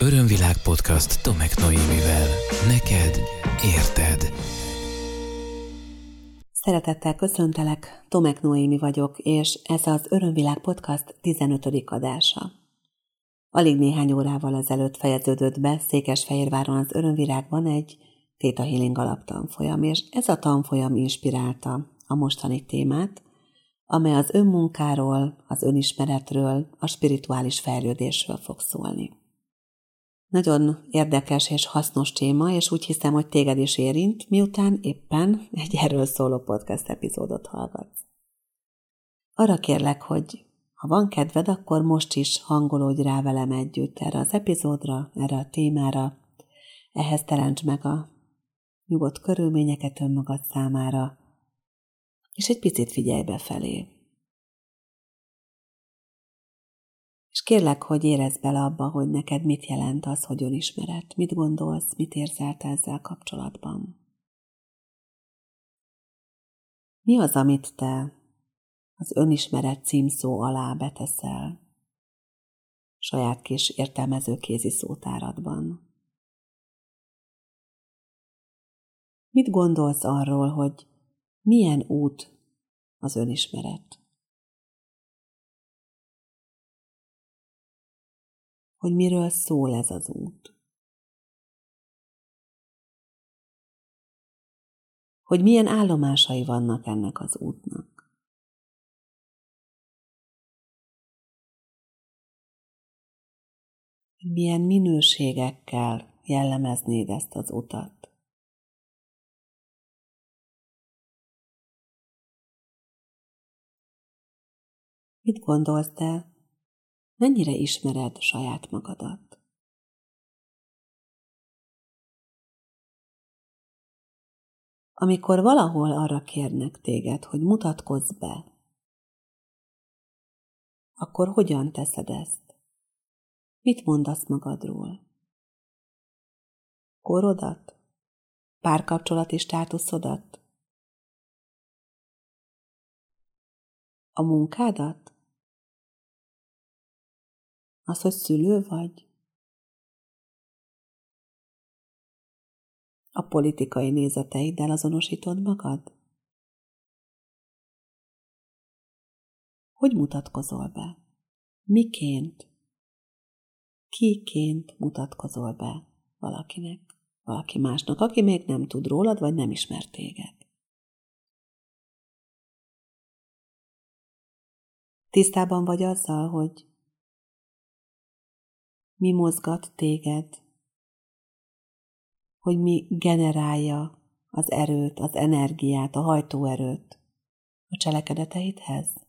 Örömvilág podcast Tomek Noémivel. Neked érted. Szeretettel köszöntelek, Tomek Noémi vagyok, és ez az Örömvilág podcast 15. adása. Alig néhány órával ezelőtt fejeződött be Székesfehérváron az Örömvilágban egy Theta Healing alaptanfolyam, és ez a tanfolyam inspirálta a mostani témát, amely az önmunkáról, az önismeretről, a spirituális fejlődésről fog szólni. Nagyon érdekes és hasznos téma, és úgy hiszem, hogy téged is érint, miután éppen egy erről szóló podcast epizódot hallgatsz. Arra kérlek, hogy ha van kedved, akkor most is hangolódj rá velem együtt erre az epizódra, erre a témára, ehhez teremts meg a nyugodt körülményeket önmagad számára, és egy picit figyelj befelé. És kérlek, hogy érezd bele abba, hogy neked mit jelent az, hogy önismeret, mit gondolsz, mit érzel te ezzel kapcsolatban. Mi az, amit te az önismeret címszó alá beteszel saját kis értelmezőkézi szótáradban? Mit gondolsz arról, hogy milyen út az önismeret? Hogy miről szól ez az út? Hogy milyen állomásai vannak ennek az útnak? Milyen minőségekkel jellemeznéd ezt az utat? Mit gondolsz te? Mennyire ismered saját magadat? Amikor valahol arra kérnek téged, hogy mutatkozz be, akkor hogyan teszed ezt? Mit mondasz magadról? Korodat? Párkapcsolati státuszodat? A munkádat? Az, hogy szülő vagy? A politikai nézeteiddel azonosítod magad? Hogy mutatkozol be? Miként? Kiként mutatkozol be valakinek, valaki másnak, aki még nem tud rólad, vagy nem ismer téged? Tisztában vagy azzal, hogy mi mozgat téged, hogy mi generálja az erőt, az energiát, a hajtóerőt a cselekedeteidhez?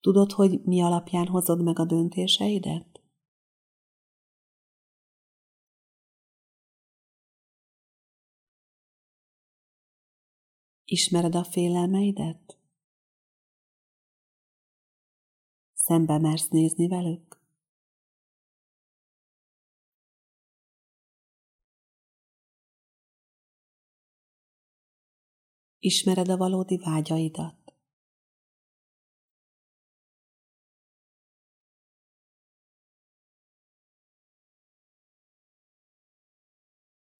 Tudod, hogy mi alapján hozod meg a döntéseidet? Ismered a félelmeidet? Szembe mersz nézni velük? Ismered a valódi vágyaidat?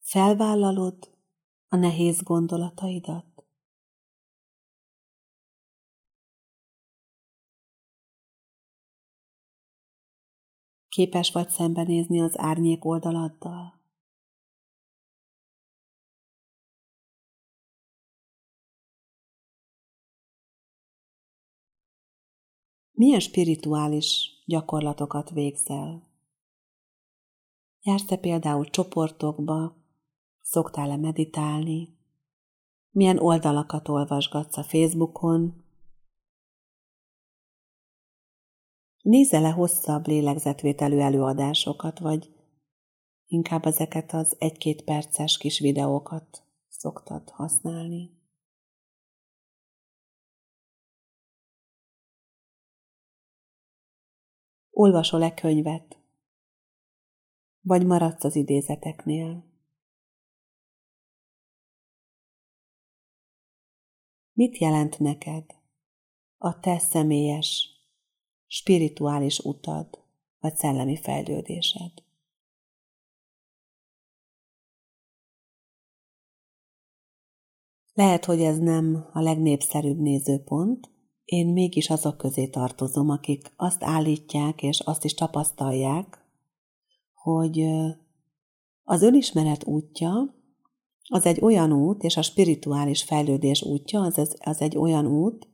Felvállalod a nehéz gondolataidat? Képes vagy szembenézni az árnyék oldaladdal? Milyen spirituális gyakorlatokat végzel? Jársz-e például csoportokba? Szoktál-e meditálni? Milyen oldalakat olvasgatsz a Facebookon, Nézze le hosszabb lélegzetvételű előadásokat, vagy inkább ezeket az egy-két perces kis videókat szoktad használni. Olvasol-e könyvet? Vagy maradsz az idézeteknél? Mit jelent neked a te személyes spirituális utad, vagy szellemi fejlődésed. Lehet, hogy ez nem a legnépszerűbb nézőpont, én mégis azok közé tartozom, akik azt állítják és azt is tapasztalják, hogy az önismeret útja az egy olyan út, és a spirituális fejlődés útja az, az egy olyan út,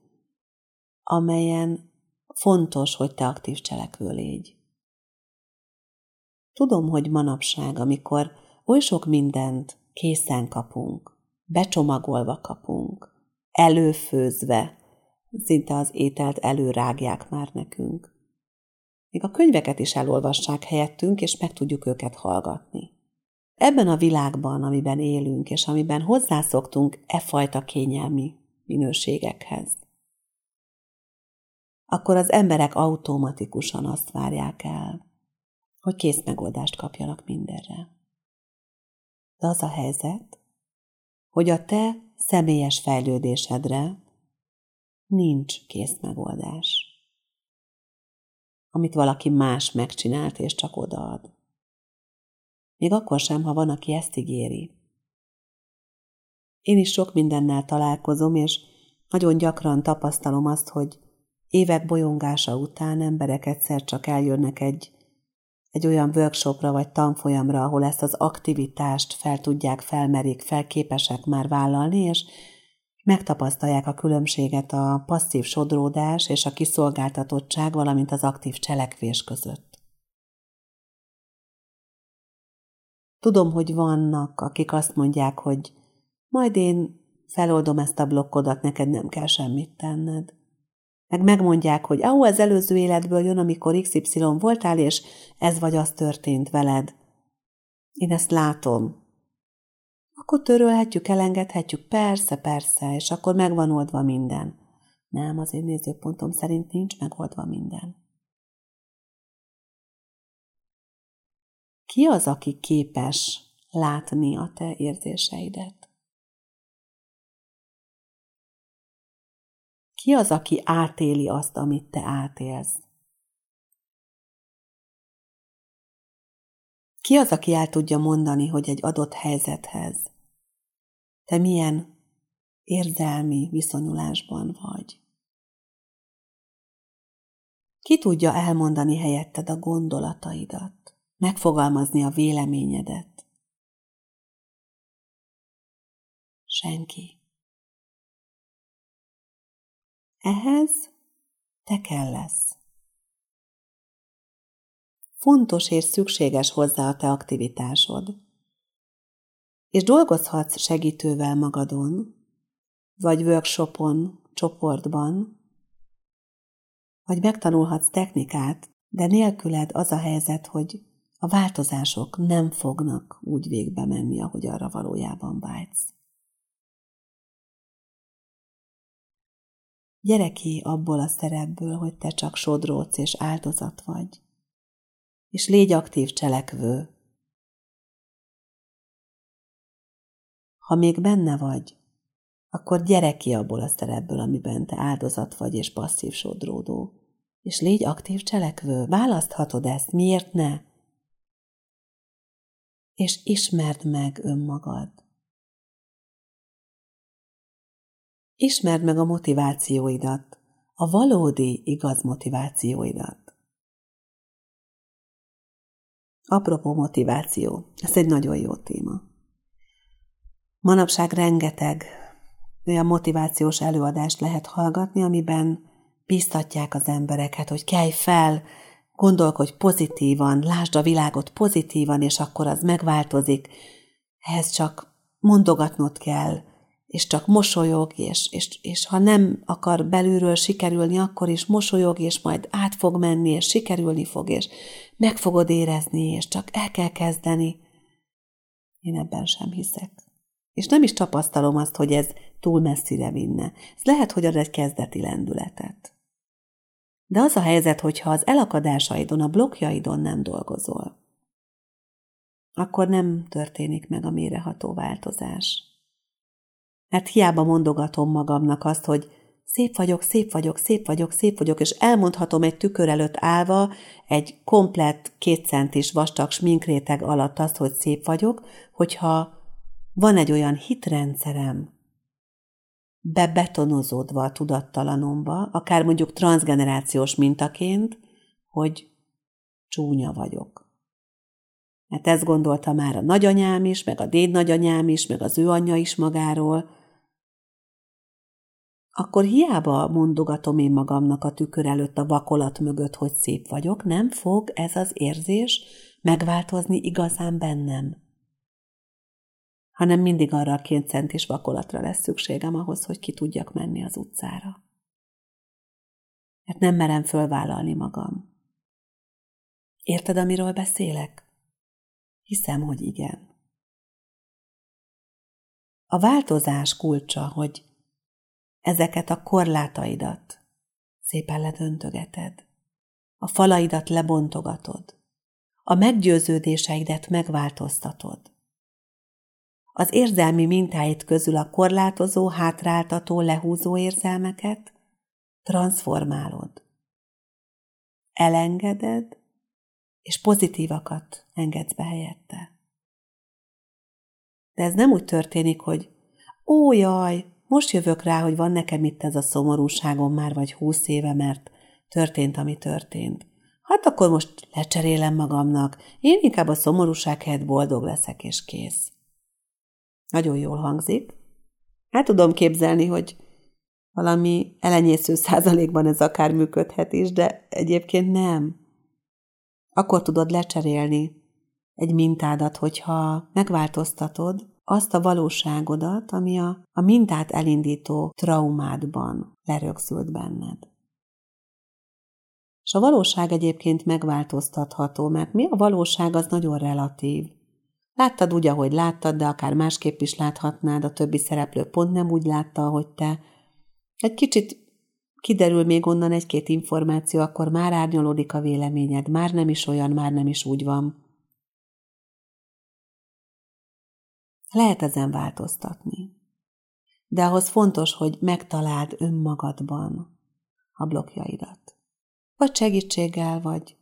amelyen fontos, hogy te aktív cselekvő légy. Tudom, hogy manapság, amikor oly sok mindent készen kapunk, becsomagolva kapunk, előfőzve, szinte az ételt előrágják már nekünk. Még a könyveket is elolvassák helyettünk, és meg tudjuk őket hallgatni. Ebben a világban, amiben élünk, és amiben hozzászoktunk e fajta kényelmi minőségekhez, akkor az emberek automatikusan azt várják el, hogy kész megoldást kapjanak mindenre. De az a helyzet, hogy a te személyes fejlődésedre nincs kész megoldás. Amit valaki más megcsinált és csak odaad. Még akkor sem, ha van, aki ezt ígéri. Én is sok mindennel találkozom, és nagyon gyakran tapasztalom azt, hogy évek bolyongása után emberek egyszer csak eljönnek egy, egy olyan workshopra vagy tanfolyamra, ahol ezt az aktivitást fel tudják, felmerik, felképesek már vállalni, és megtapasztalják a különbséget a passzív sodródás és a kiszolgáltatottság, valamint az aktív cselekvés között. Tudom, hogy vannak, akik azt mondják, hogy majd én feloldom ezt a blokkodat, neked nem kell semmit tenned. Meg megmondják, hogy ahó, az előző életből jön, amikor XY voltál, és ez vagy az történt veled. Én ezt látom, akkor törölhetjük, elengedhetjük, persze, persze, és akkor megvan oldva minden. Nem, az én nézőpontom szerint nincs megoldva minden. Ki az, aki képes látni a te érzéseidet? Ki az, aki átéli azt, amit te átélsz? Ki az, aki el tudja mondani, hogy egy adott helyzethez te milyen érzelmi viszonyulásban vagy? Ki tudja elmondani helyetted a gondolataidat, megfogalmazni a véleményedet? Senki. Ehhez te kell lesz. Fontos és szükséges hozzá a te aktivitásod. És dolgozhatsz segítővel magadon, vagy workshopon, csoportban, vagy megtanulhatsz technikát, de nélküled az a helyzet, hogy a változások nem fognak úgy végbe menni, ahogy arra valójában vágysz. Gyere ki abból a szerepből, hogy te csak sodróc és áldozat vagy és légy aktív cselekvő. Ha még benne vagy, akkor gyere ki abból a szerepből, amiben te áldozat vagy és passzív sodródó. És légy aktív cselekvő, választhatod ezt, miért ne? És ismerd meg önmagad. Ismerd meg a motivációidat, a valódi igaz motivációidat. Apropó motiváció. Ez egy nagyon jó téma. Manapság rengeteg olyan motivációs előadást lehet hallgatni, amiben biztatják az embereket, hogy kelj fel, gondolkodj pozitívan, lásd a világot pozitívan, és akkor az megváltozik. Ehhez csak mondogatnod kell, és csak mosolyog, és, és, és ha nem akar belülről sikerülni, akkor is mosolyog, és majd át fog menni, és sikerülni fog, és meg fogod érezni, és csak el kell kezdeni. Én ebben sem hiszek. És nem is tapasztalom azt, hogy ez túl messzire vinne. Ez lehet, hogy ad egy kezdeti lendületet. De az a helyzet, hogyha az elakadásaidon, a blokkjaidon nem dolgozol, akkor nem történik meg a méreható változás. Mert hiába mondogatom magamnak azt, hogy szép vagyok, szép vagyok, szép vagyok, szép vagyok, és elmondhatom egy tükör előtt állva, egy komplett kétcentis vastag sminkréteg alatt azt, hogy szép vagyok, hogyha van egy olyan hitrendszerem, bebetonozódva a tudattalanomba, akár mondjuk transgenerációs mintaként, hogy csúnya vagyok. Mert ezt gondolta már a nagyanyám is, meg a déd nagyanyám is, meg az ő anyja is magáról, akkor hiába mondogatom én magamnak a tükör előtt a vakolat mögött, hogy szép vagyok, nem fog ez az érzés megváltozni igazán bennem. Hanem mindig arra a két centis vakolatra lesz szükségem ahhoz, hogy ki tudjak menni az utcára. Mert nem merem fölvállalni magam. Érted, amiről beszélek? Hiszem, hogy igen. A változás kulcsa, hogy ezeket a korlátaidat szépen ledöntögeted, a falaidat lebontogatod, a meggyőződéseidet megváltoztatod. Az érzelmi mintáid közül a korlátozó, hátráltató, lehúzó érzelmeket transformálod. Elengeded, és pozitívakat engedsz be helyette. De ez nem úgy történik, hogy ó, jaj, most jövök rá, hogy van nekem itt ez a szomorúságom már vagy húsz éve, mert történt, ami történt. Hát akkor most lecserélem magamnak, én inkább a szomorúság helyett boldog leszek, és kész. Nagyon jól hangzik. Hát tudom képzelni, hogy valami elenyésző százalékban ez akár működhet is, de egyébként nem. Akkor tudod lecserélni egy mintádat, hogyha megváltoztatod, azt a valóságodat, ami a, a mintát elindító traumádban lerögzült benned. És a valóság egyébként megváltoztatható, mert mi a valóság az nagyon relatív. Láttad úgy, ahogy láttad, de akár másképp is láthatnád, a többi szereplő pont nem úgy látta, ahogy te. Egy kicsit kiderül még onnan egy-két információ, akkor már árnyolódik a véleményed, már nem is olyan, már nem is úgy van. Lehet ezen változtatni. De ahhoz fontos, hogy megtaláld önmagadban a blokkjaidat. Vagy segítséggel, vagy,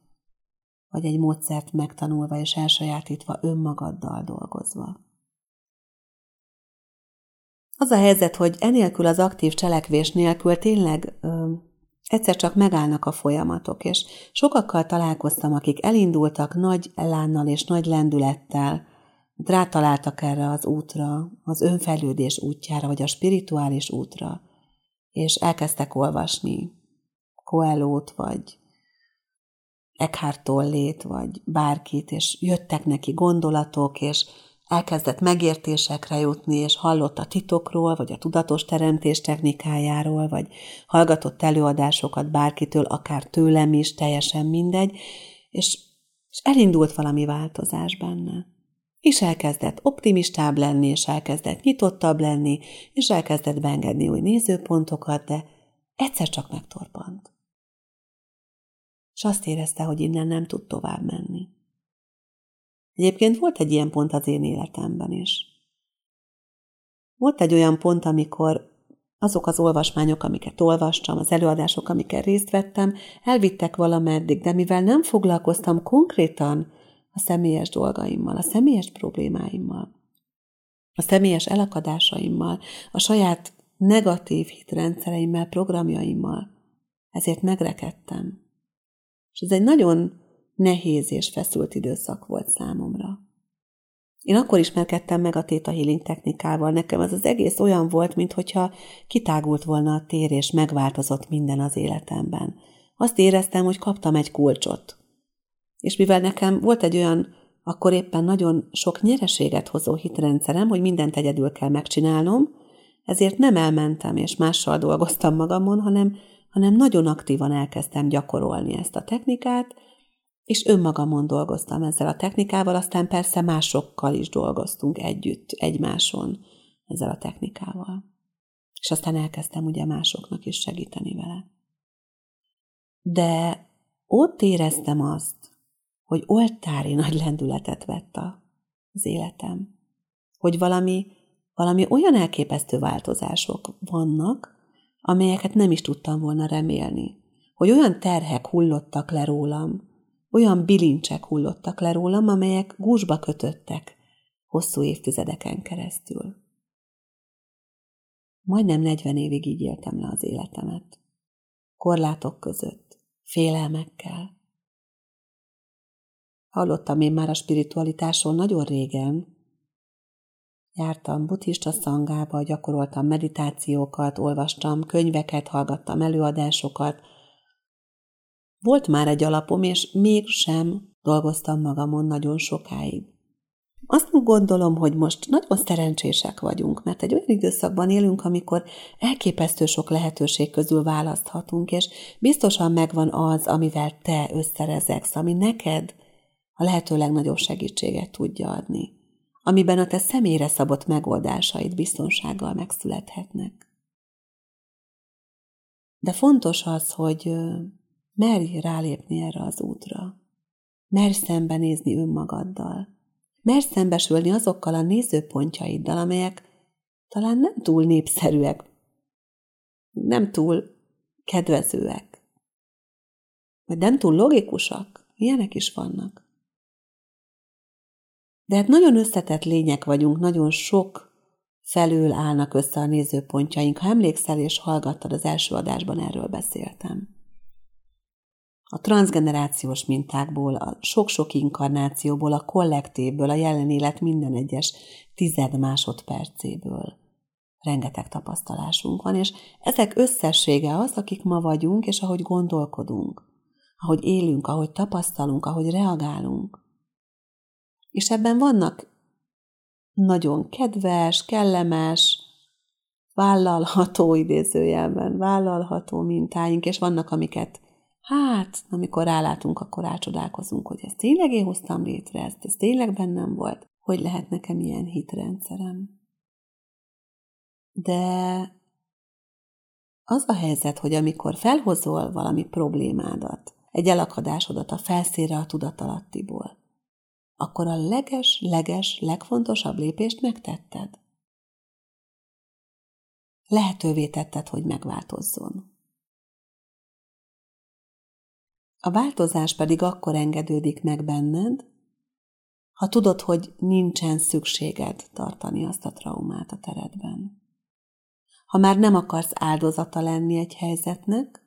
vagy egy módszert megtanulva és elsajátítva önmagaddal dolgozva. Az a helyzet, hogy enélkül az aktív cselekvés nélkül tényleg ö, egyszer csak megállnak a folyamatok, és sokakkal találkoztam, akik elindultak nagy elánnal és nagy lendülettel, rátaláltak erre az útra, az önfejlődés útjára, vagy a spirituális útra, és elkezdtek olvasni Coelho-t, vagy Eckhart Tollét, vagy bárkit, és jöttek neki gondolatok, és elkezdett megértésekre jutni, és hallott a titokról, vagy a tudatos teremtés technikájáról, vagy hallgatott előadásokat bárkitől, akár tőlem is, teljesen mindegy, és, és elindult valami változás benne és elkezdett optimistább lenni, és elkezdett nyitottabb lenni, és elkezdett beengedni új nézőpontokat, de egyszer csak megtorpant. És azt érezte, hogy innen nem tud tovább menni. Egyébként volt egy ilyen pont az én életemben is. Volt egy olyan pont, amikor azok az olvasmányok, amiket olvastam, az előadások, amiket részt vettem, elvittek valameddig, de mivel nem foglalkoztam konkrétan a személyes dolgaimmal, a személyes problémáimmal, a személyes elakadásaimmal, a saját negatív hitrendszereimmel, programjaimmal. Ezért megrekedtem. És ez egy nagyon nehéz és feszült időszak volt számomra. Én akkor ismerkedtem meg a Theta Healing technikával. Nekem ez az egész olyan volt, mintha kitágult volna a tér, és megváltozott minden az életemben. Azt éreztem, hogy kaptam egy kulcsot. És mivel nekem volt egy olyan akkor éppen nagyon sok nyereséget hozó hitrendszerem, hogy mindent egyedül kell megcsinálnom, ezért nem elmentem és mással dolgoztam magamon, hanem, hanem nagyon aktívan elkezdtem gyakorolni ezt a technikát, és önmagamon dolgoztam ezzel a technikával, aztán persze másokkal is dolgoztunk együtt, egymáson ezzel a technikával. És aztán elkezdtem ugye másoknak is segíteni vele. De ott éreztem azt, hogy oltári nagy lendületet vett az életem. Hogy valami, valami olyan elképesztő változások vannak, amelyeket nem is tudtam volna remélni, hogy olyan terhek hullottak le rólam, olyan bilincsek hullottak le rólam, amelyek gúzsba kötöttek hosszú évtizedeken keresztül. Majdnem negyven évig így éltem le az életemet. Korlátok között, félelmekkel. Hallottam én már a spiritualitásról nagyon régen, Jártam buddhista szangába, gyakoroltam meditációkat, olvastam könyveket, hallgattam előadásokat. Volt már egy alapom, és mégsem dolgoztam magamon nagyon sokáig. Azt gondolom, hogy most nagyon szerencsések vagyunk, mert egy olyan időszakban élünk, amikor elképesztő sok lehetőség közül választhatunk, és biztosan megvan az, amivel te összerezeksz, ami neked a lehető legnagyobb segítséget tudja adni amiben a te személyre szabott megoldásaid biztonsággal megszülethetnek. De fontos az, hogy merj rálépni erre az útra. Merj szembenézni önmagaddal. Merj szembesülni azokkal a nézőpontjaiddal, amelyek talán nem túl népszerűek, nem túl kedvezőek, vagy nem túl logikusak. Ilyenek is vannak. De hát nagyon összetett lények vagyunk, nagyon sok felől állnak össze a nézőpontjaink. Ha emlékszel és hallgattad, az első adásban erről beszéltem. A transgenerációs mintákból, a sok-sok inkarnációból, a kollektívből, a jelen élet minden egyes tized másodpercéből rengeteg tapasztalásunk van, és ezek összessége az, akik ma vagyunk, és ahogy gondolkodunk, ahogy élünk, ahogy tapasztalunk, ahogy reagálunk. És ebben vannak nagyon kedves, kellemes, vállalható idézőjelben, vállalható mintáink, és vannak, amiket hát, amikor rálátunk, akkor rácsodálkozunk, hogy ezt tényleg én hoztam létre, ezt, ez tényleg bennem volt, hogy lehet nekem ilyen hitrendszerem. De az a helyzet, hogy amikor felhozol valami problémádat, egy elakadásodat a felszínre a tudatalattiból, akkor a leges-leges legfontosabb lépést megtetted. Lehetővé tetted, hogy megváltozzon. A változás pedig akkor engedődik meg benned, ha tudod, hogy nincsen szükséged tartani azt a traumát a teredben. Ha már nem akarsz áldozata lenni egy helyzetnek,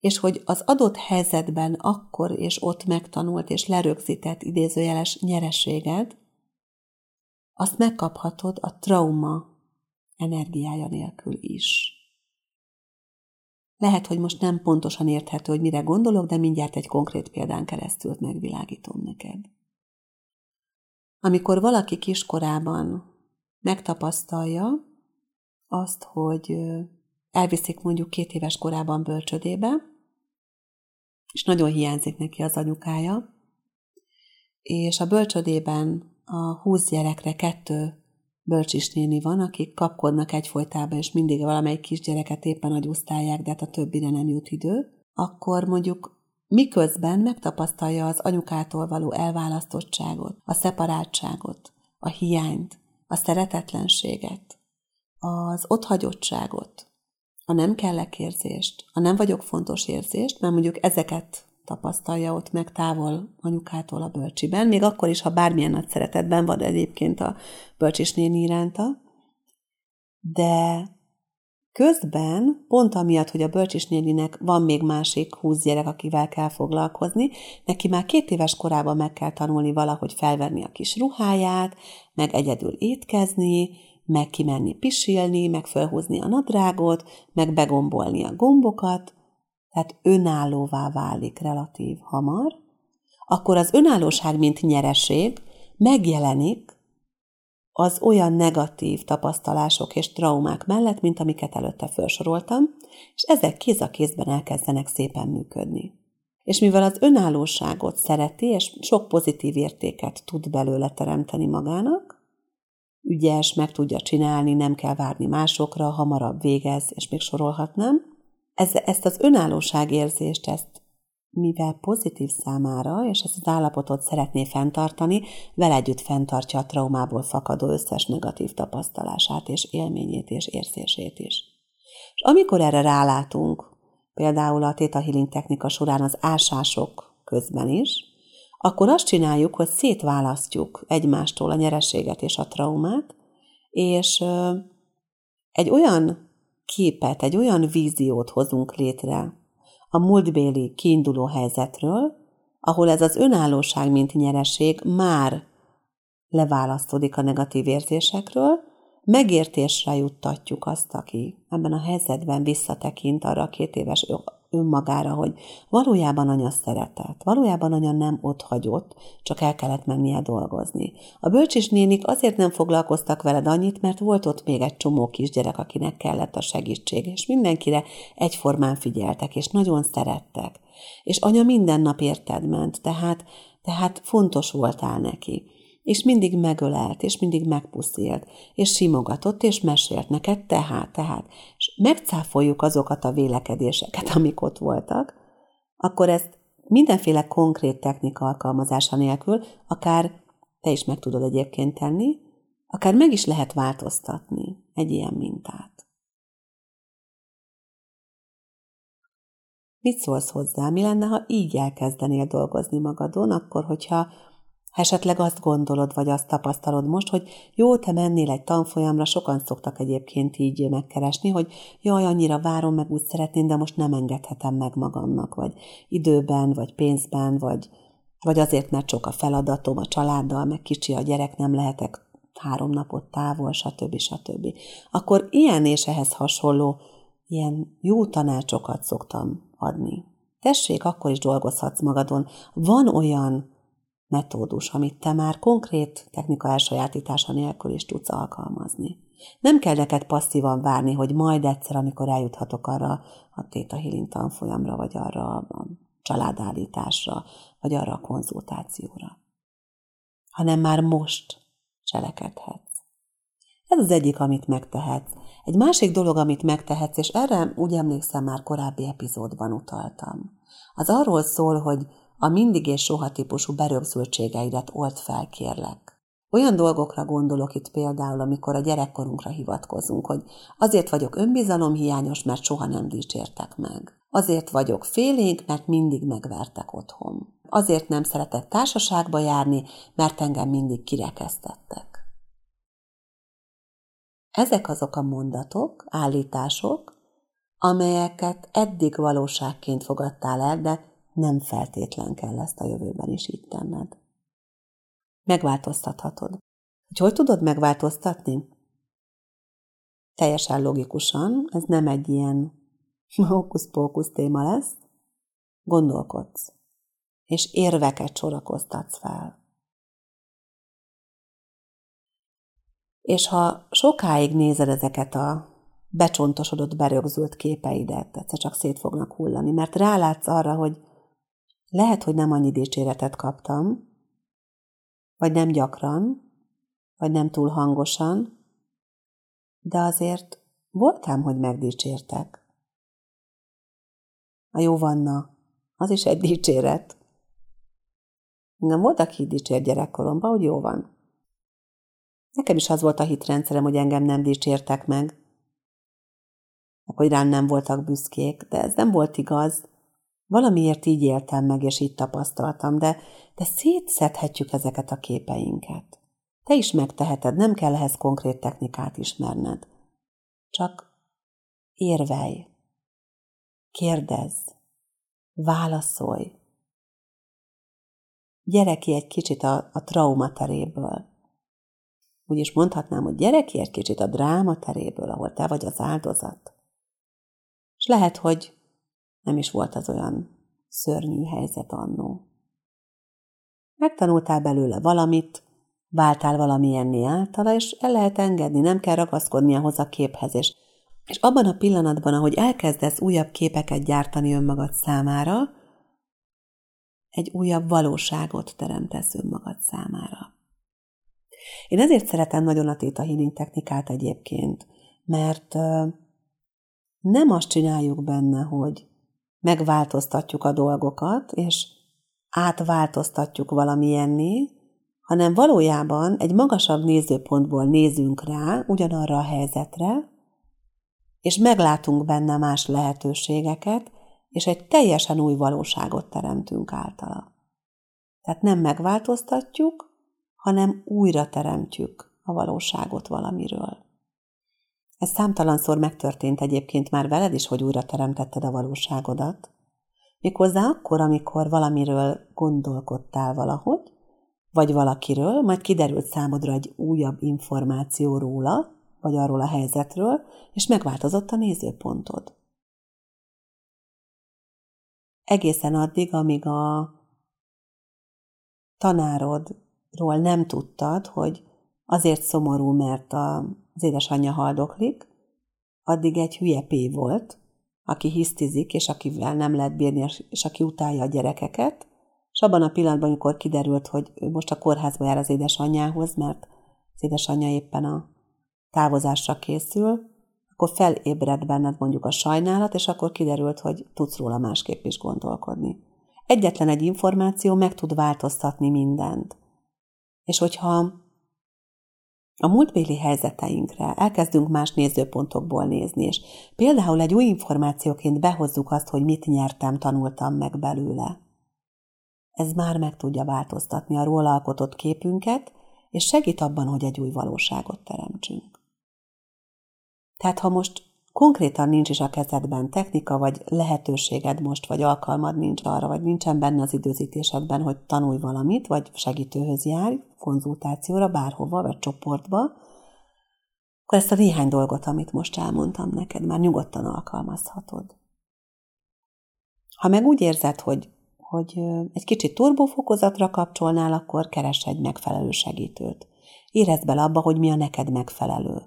és hogy az adott helyzetben akkor és ott megtanult és lerögzített idézőjeles nyereséged, azt megkaphatod a trauma energiája nélkül is. Lehet, hogy most nem pontosan érthető, hogy mire gondolok, de mindjárt egy konkrét példán keresztül megvilágítom neked. Amikor valaki kiskorában megtapasztalja azt, hogy elviszik mondjuk két éves korában bölcsödébe, és nagyon hiányzik neki az anyukája, és a bölcsödében a húsz gyerekre kettő bölcsisnéni van, akik kapkodnak egyfolytában, és mindig valamelyik kisgyereket éppen agyusztálják, de hát a többire nem jut idő, akkor mondjuk miközben megtapasztalja az anyukától való elválasztottságot, a szeparáltságot, a hiányt, a szeretetlenséget, az otthagyottságot, a nem kellek érzést, a nem vagyok fontos érzést, mert mondjuk ezeket tapasztalja ott meg távol anyukától a bölcsiben, még akkor is, ha bármilyen nagy szeretetben van egyébként a bölcsisnéni iránta, de közben, pont amiatt, hogy a bölcsisnéninek van még másik húsz gyerek, akivel kell foglalkozni, neki már két éves korában meg kell tanulni valahogy felvenni a kis ruháját, meg egyedül étkezni, meg kimenni pisilni, meg felhúzni a nadrágot, meg begombolni a gombokat, tehát önállóvá válik relatív hamar, akkor az önállóság, mint nyereség megjelenik az olyan negatív tapasztalások és traumák mellett, mint amiket előtte felsoroltam, és ezek kéz a kézben elkezdenek szépen működni. És mivel az önállóságot szereti, és sok pozitív értéket tud belőle teremteni magának, ügyes, meg tudja csinálni, nem kell várni másokra, hamarabb végez, és még sorolhatnám. Ez, ezt az önállóságérzést, ezt mivel pozitív számára, és ezt az állapotot szeretné fenntartani, vele együtt fenntartja a traumából fakadó összes negatív tapasztalását, és élményét, és érzését is. És amikor erre rálátunk, például a Theta Healing technika során az ásások közben is, akkor azt csináljuk, hogy szétválasztjuk egymástól a nyereséget és a traumát, és egy olyan képet, egy olyan víziót hozunk létre a múltbéli kiinduló helyzetről, ahol ez az önállóság, mint nyereség már leválasztódik a negatív érzésekről, megértésre juttatjuk azt, aki ebben a helyzetben visszatekint arra a két éves önmagára, hogy valójában anya szeretett, valójában anya nem ott hagyott, csak el kellett mennie dolgozni. A bölcsis nénik azért nem foglalkoztak veled annyit, mert volt ott még egy csomó kisgyerek, akinek kellett a segítség, és mindenkire egyformán figyeltek, és nagyon szerettek. És anya minden nap érted ment, tehát, tehát fontos voltál neki és mindig megölelt, és mindig megpuszílt, és simogatott, és mesélt neked, tehát, tehát, és megcáfoljuk azokat a vélekedéseket, amik ott voltak, akkor ezt mindenféle konkrét technika alkalmazása nélkül, akár te is meg tudod egyébként tenni, akár meg is lehet változtatni egy ilyen mintát. Mit szólsz hozzá? Mi lenne, ha így elkezdenél dolgozni magadon, akkor, hogyha ha esetleg azt gondolod, vagy azt tapasztalod most, hogy jó, te mennél egy tanfolyamra, sokan szoktak egyébként így megkeresni, hogy jaj, annyira várom, meg úgy szeretném, de most nem engedhetem meg magamnak, vagy időben, vagy pénzben, vagy, vagy azért, mert sok a feladatom a családdal, meg kicsi a gyerek, nem lehetek három napot távol, stb. stb. Akkor ilyen és ehhez hasonló ilyen jó tanácsokat szoktam adni. Tessék, akkor is dolgozhatsz magadon. Van olyan metódus, amit te már konkrét technika elsajátítása nélkül is tudsz alkalmazni. Nem kell neked passzívan várni, hogy majd egyszer, amikor eljuthatok arra a Theta Healing tanfolyamra, vagy arra a családállításra, vagy arra a konzultációra. Hanem már most cselekedhetsz. Ez az egyik, amit megtehetsz. Egy másik dolog, amit megtehetsz, és erre úgy emlékszem, már korábbi epizódban utaltam. Az arról szól, hogy a mindig és soha típusú berögzültségeidet old fel, kérlek. Olyan dolgokra gondolok itt például, amikor a gyerekkorunkra hivatkozunk, hogy azért vagyok önbizalomhiányos, mert soha nem dicsértek meg. Azért vagyok félénk, mert mindig megvertek otthon. Azért nem szeretek társaságba járni, mert engem mindig kirekesztettek. Ezek azok a mondatok, állítások, amelyeket eddig valóságként fogadtál el, de nem feltétlen kell ezt a jövőben is így tenned. Megváltoztathatod. Hogy hogy tudod megváltoztatni? Teljesen logikusan, ez nem egy ilyen hókusz-pókusz téma lesz. Gondolkodsz, és érveket sorakoztatsz fel. És ha sokáig nézed ezeket a becsontosodott, berögzült képeidet, egyszer csak szét fognak hullani, mert rálátsz arra, hogy lehet, hogy nem annyi dicséretet kaptam, vagy nem gyakran, vagy nem túl hangosan, de azért voltám, hogy megdicsértek. A jó vanna, az is egy dicséret. Nem volt, aki dicsér gyerekkoromban, hogy jó van. Nekem is az volt a hitrendszerem, hogy engem nem dicsértek meg, meg hogy rám nem voltak büszkék, de ez nem volt igaz, Valamiért így éltem meg, és így tapasztaltam, de, de szétszedhetjük ezeket a képeinket. Te is megteheted, nem kell ehhez konkrét technikát ismerned. Csak érvelj, kérdezz, válaszolj. Gyere ki egy kicsit a, a trauma teréből. Úgy mondhatnám, hogy gyere ki egy kicsit a dráma teréből, ahol te vagy az áldozat. És lehet, hogy nem is volt az olyan szörnyű helyzet annó. Megtanultál belőle valamit, váltál valamilyenné általa, és el lehet engedni, nem kell ragaszkodni ahhoz a képhez, és, és abban a pillanatban, ahogy elkezdesz újabb képeket gyártani önmagad számára, egy újabb valóságot teremtesz önmagad számára. Én ezért szeretem nagyon a Theta Healing technikát egyébként, mert nem azt csináljuk benne, hogy megváltoztatjuk a dolgokat, és átváltoztatjuk valamilyenné, hanem valójában egy magasabb nézőpontból nézünk rá ugyanarra a helyzetre, és meglátunk benne más lehetőségeket, és egy teljesen új valóságot teremtünk általa. Tehát nem megváltoztatjuk, hanem újra teremtjük a valóságot valamiről. Ez számtalanszor megtörtént egyébként már veled is, hogy újra teremtetted a valóságodat. Méghozzá akkor, amikor valamiről gondolkodtál valahogy, vagy valakiről, majd kiderült számodra egy újabb információ róla, vagy arról a helyzetről, és megváltozott a nézőpontod. Egészen addig, amíg a tanárodról nem tudtad, hogy azért szomorú, mert az édesanyja haldoklik, addig egy hülye pé volt, aki hisztizik, és akivel nem lehet bírni, és aki utálja a gyerekeket, és abban a pillanatban, amikor kiderült, hogy ő most a kórházba jár az édesanyjához, mert az édesanyja éppen a távozásra készül, akkor felébred benned mondjuk a sajnálat, és akkor kiderült, hogy tudsz róla másképp is gondolkodni. Egyetlen egy információ meg tud változtatni mindent. És hogyha a múltbéli helyzeteinkre elkezdünk más nézőpontokból nézni, és például egy új információként behozzuk azt, hogy mit nyertem, tanultam meg belőle. Ez már meg tudja változtatni a róla alkotott képünket, és segít abban, hogy egy új valóságot teremtsünk. Tehát ha most konkrétan nincs is a kezedben technika, vagy lehetőséged most, vagy alkalmad nincs arra, vagy nincsen benne az időzítésedben, hogy tanulj valamit, vagy segítőhöz járj, konzultációra, bárhova, vagy csoportba, akkor ezt a néhány dolgot, amit most elmondtam neked, már nyugodtan alkalmazhatod. Ha meg úgy érzed, hogy, hogy egy kicsit turbofokozatra kapcsolnál, akkor keres egy megfelelő segítőt. Érezd bele abba, hogy mi a neked megfelelő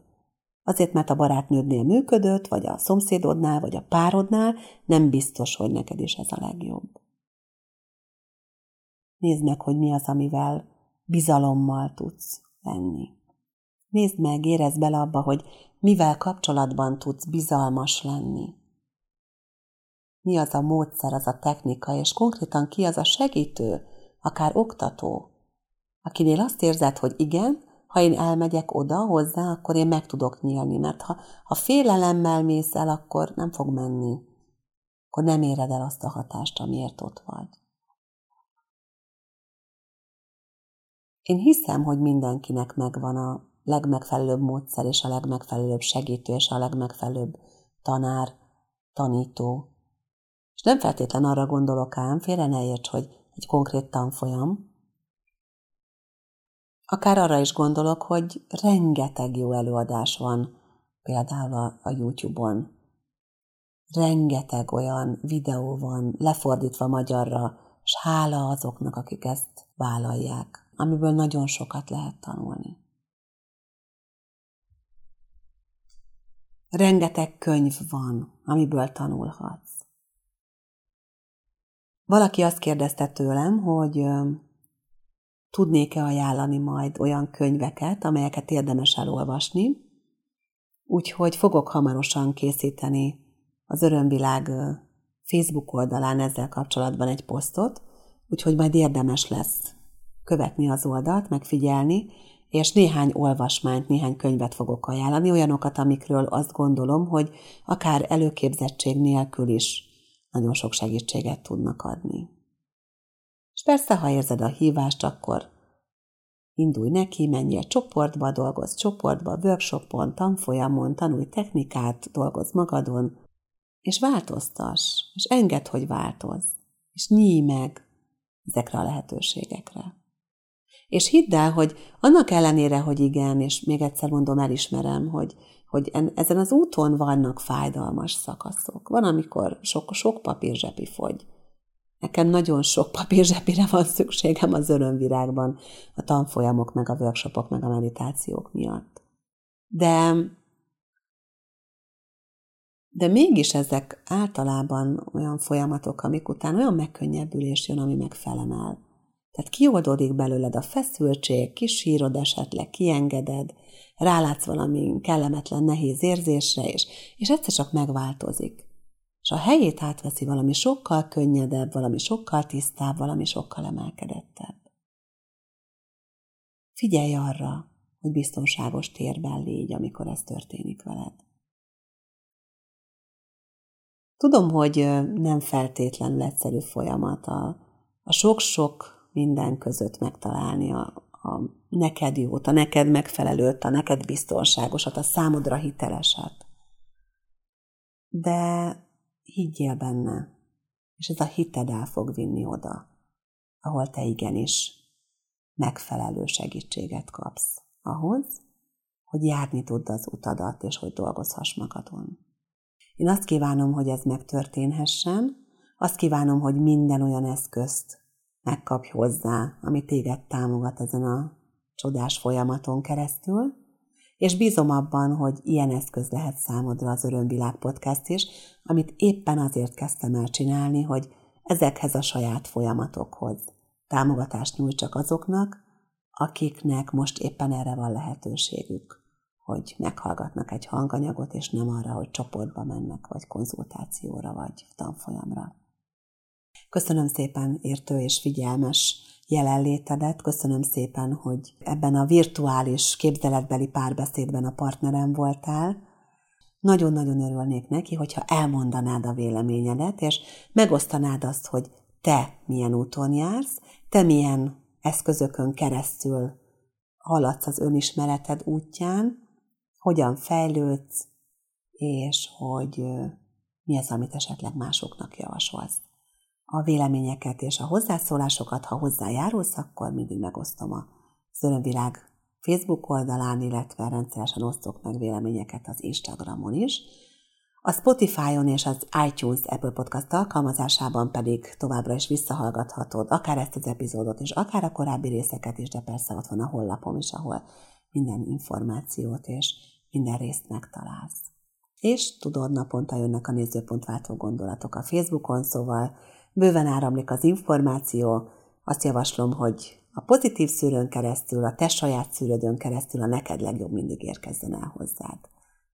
Azért, mert a barátnődnél működött, vagy a szomszédodnál, vagy a párodnál, nem biztos, hogy neked is ez a legjobb. Nézd meg, hogy mi az, amivel bizalommal tudsz lenni. Nézd meg, érezd bele abba, hogy mivel kapcsolatban tudsz bizalmas lenni. Mi az a módszer, az a technika, és konkrétan ki az a segítő, akár oktató, akinél azt érzed, hogy igen, ha én elmegyek oda hozzá, akkor én meg tudok nyílni, mert ha, ha félelemmel mész el, akkor nem fog menni. Akkor nem éred el azt a hatást, amiért ott vagy. Én hiszem, hogy mindenkinek megvan a legmegfelelőbb módszer, és a legmegfelelőbb segítő, és a legmegfelelőbb tanár, tanító. És nem feltétlen arra gondolok ám, félre ne érts, hogy egy konkrét tanfolyam, Akár arra is gondolok, hogy rengeteg jó előadás van, például a, YouTube-on. Rengeteg olyan videó van, lefordítva magyarra, és hála azoknak, akik ezt vállalják, amiből nagyon sokat lehet tanulni. Rengeteg könyv van, amiből tanulhatsz. Valaki azt kérdezte tőlem, hogy tudnék-e ajánlani majd olyan könyveket, amelyeket érdemes elolvasni. Úgyhogy fogok hamarosan készíteni az Örömvilág Facebook oldalán ezzel kapcsolatban egy posztot, úgyhogy majd érdemes lesz követni az oldalt, megfigyelni, és néhány olvasmányt, néhány könyvet fogok ajánlani, olyanokat, amikről azt gondolom, hogy akár előképzettség nélkül is nagyon sok segítséget tudnak adni. És persze, ha érzed a hívást, akkor indulj neki, menjél csoportba, dolgozz csoportba, workshopon, tanfolyamon, tanulj technikát, dolgozz magadon, és változtass, és engedd, hogy változz, és nyíj meg ezekre a lehetőségekre. És hidd el, hogy annak ellenére, hogy igen, és még egyszer mondom, elismerem, hogy, hogy ezen az úton vannak fájdalmas szakaszok. Van, amikor sok, sok papír zsepi fogy, Nekem nagyon sok papírzsepire van szükségem az örömvirágban, a tanfolyamok, meg a workshopok, meg a meditációk miatt. De, de mégis ezek általában olyan folyamatok, amik után olyan megkönnyebbülés jön, ami megfelemel. Tehát kioldódik belőled a feszültség, kisírod esetleg, kiengeded, rálátsz valami kellemetlen, nehéz érzésre, és, és egyszer csak megváltozik a helyét átveszi valami sokkal könnyedebb, valami sokkal tisztább, valami sokkal emelkedettebb. Figyelj arra, hogy biztonságos térben légy, amikor ez történik veled. Tudom, hogy nem feltétlenül egyszerű folyamat a, a sok-sok minden között megtalálni a, a neked jót, a neked megfelelőt, a neked biztonságosat, a számodra hiteleset. De higgyél benne, és ez a hited el fog vinni oda, ahol te igenis megfelelő segítséget kapsz ahhoz, hogy járni tudd az utadat, és hogy dolgozhass magadon. Én azt kívánom, hogy ez megtörténhessen, azt kívánom, hogy minden olyan eszközt megkapj hozzá, ami téged támogat ezen a csodás folyamaton keresztül, és bízom abban, hogy ilyen eszköz lehet számodra az Örömvilág podcast is, amit éppen azért kezdtem el csinálni, hogy ezekhez a saját folyamatokhoz támogatást nyújtsak azoknak, akiknek most éppen erre van lehetőségük hogy meghallgatnak egy hanganyagot, és nem arra, hogy csoportba mennek, vagy konzultációra, vagy tanfolyamra. Köszönöm szépen értő és figyelmes jelenlétedet, köszönöm szépen, hogy ebben a virtuális képzeletbeli párbeszédben a partnerem voltál. Nagyon-nagyon örülnék neki, hogyha elmondanád a véleményedet, és megosztanád azt, hogy te milyen úton jársz, te milyen eszközökön keresztül haladsz az önismereted útján, hogyan fejlődsz, és hogy mi az, amit esetleg másoknak javasolsz. A véleményeket és a hozzászólásokat, ha hozzájárulsz, akkor mindig megosztom a Örömvilág Facebook oldalán, illetve rendszeresen osztok meg véleményeket az Instagramon is. A Spotify-on és az iTunes Apple Podcast alkalmazásában pedig továbbra is visszahallgathatod akár ezt az epizódot és akár a korábbi részeket is, de persze ott van a honlapom is, ahol minden információt és minden részt megtalálsz. És tudod, naponta jönnek a nézőpontváltó gondolatok a Facebookon, szóval bőven áramlik az információ, azt javaslom, hogy a pozitív szűrőn keresztül, a te saját szűrődön keresztül a neked legjobb mindig érkezzen el hozzád.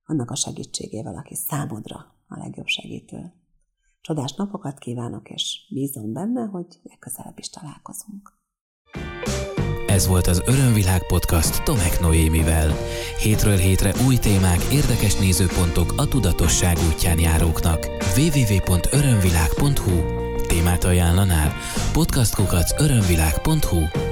Annak a segítségével, aki számodra a legjobb segítő. Csodás napokat kívánok, és bízom benne, hogy legközelebb is találkozunk. Ez volt az Örömvilág podcast Tomek Noémivel. Hétről hétre új témák, érdekes nézőpontok a tudatosság útján járóknak. www.örömvilág.hu Témát ajánlanál? Podcastkukac örömvilág.hu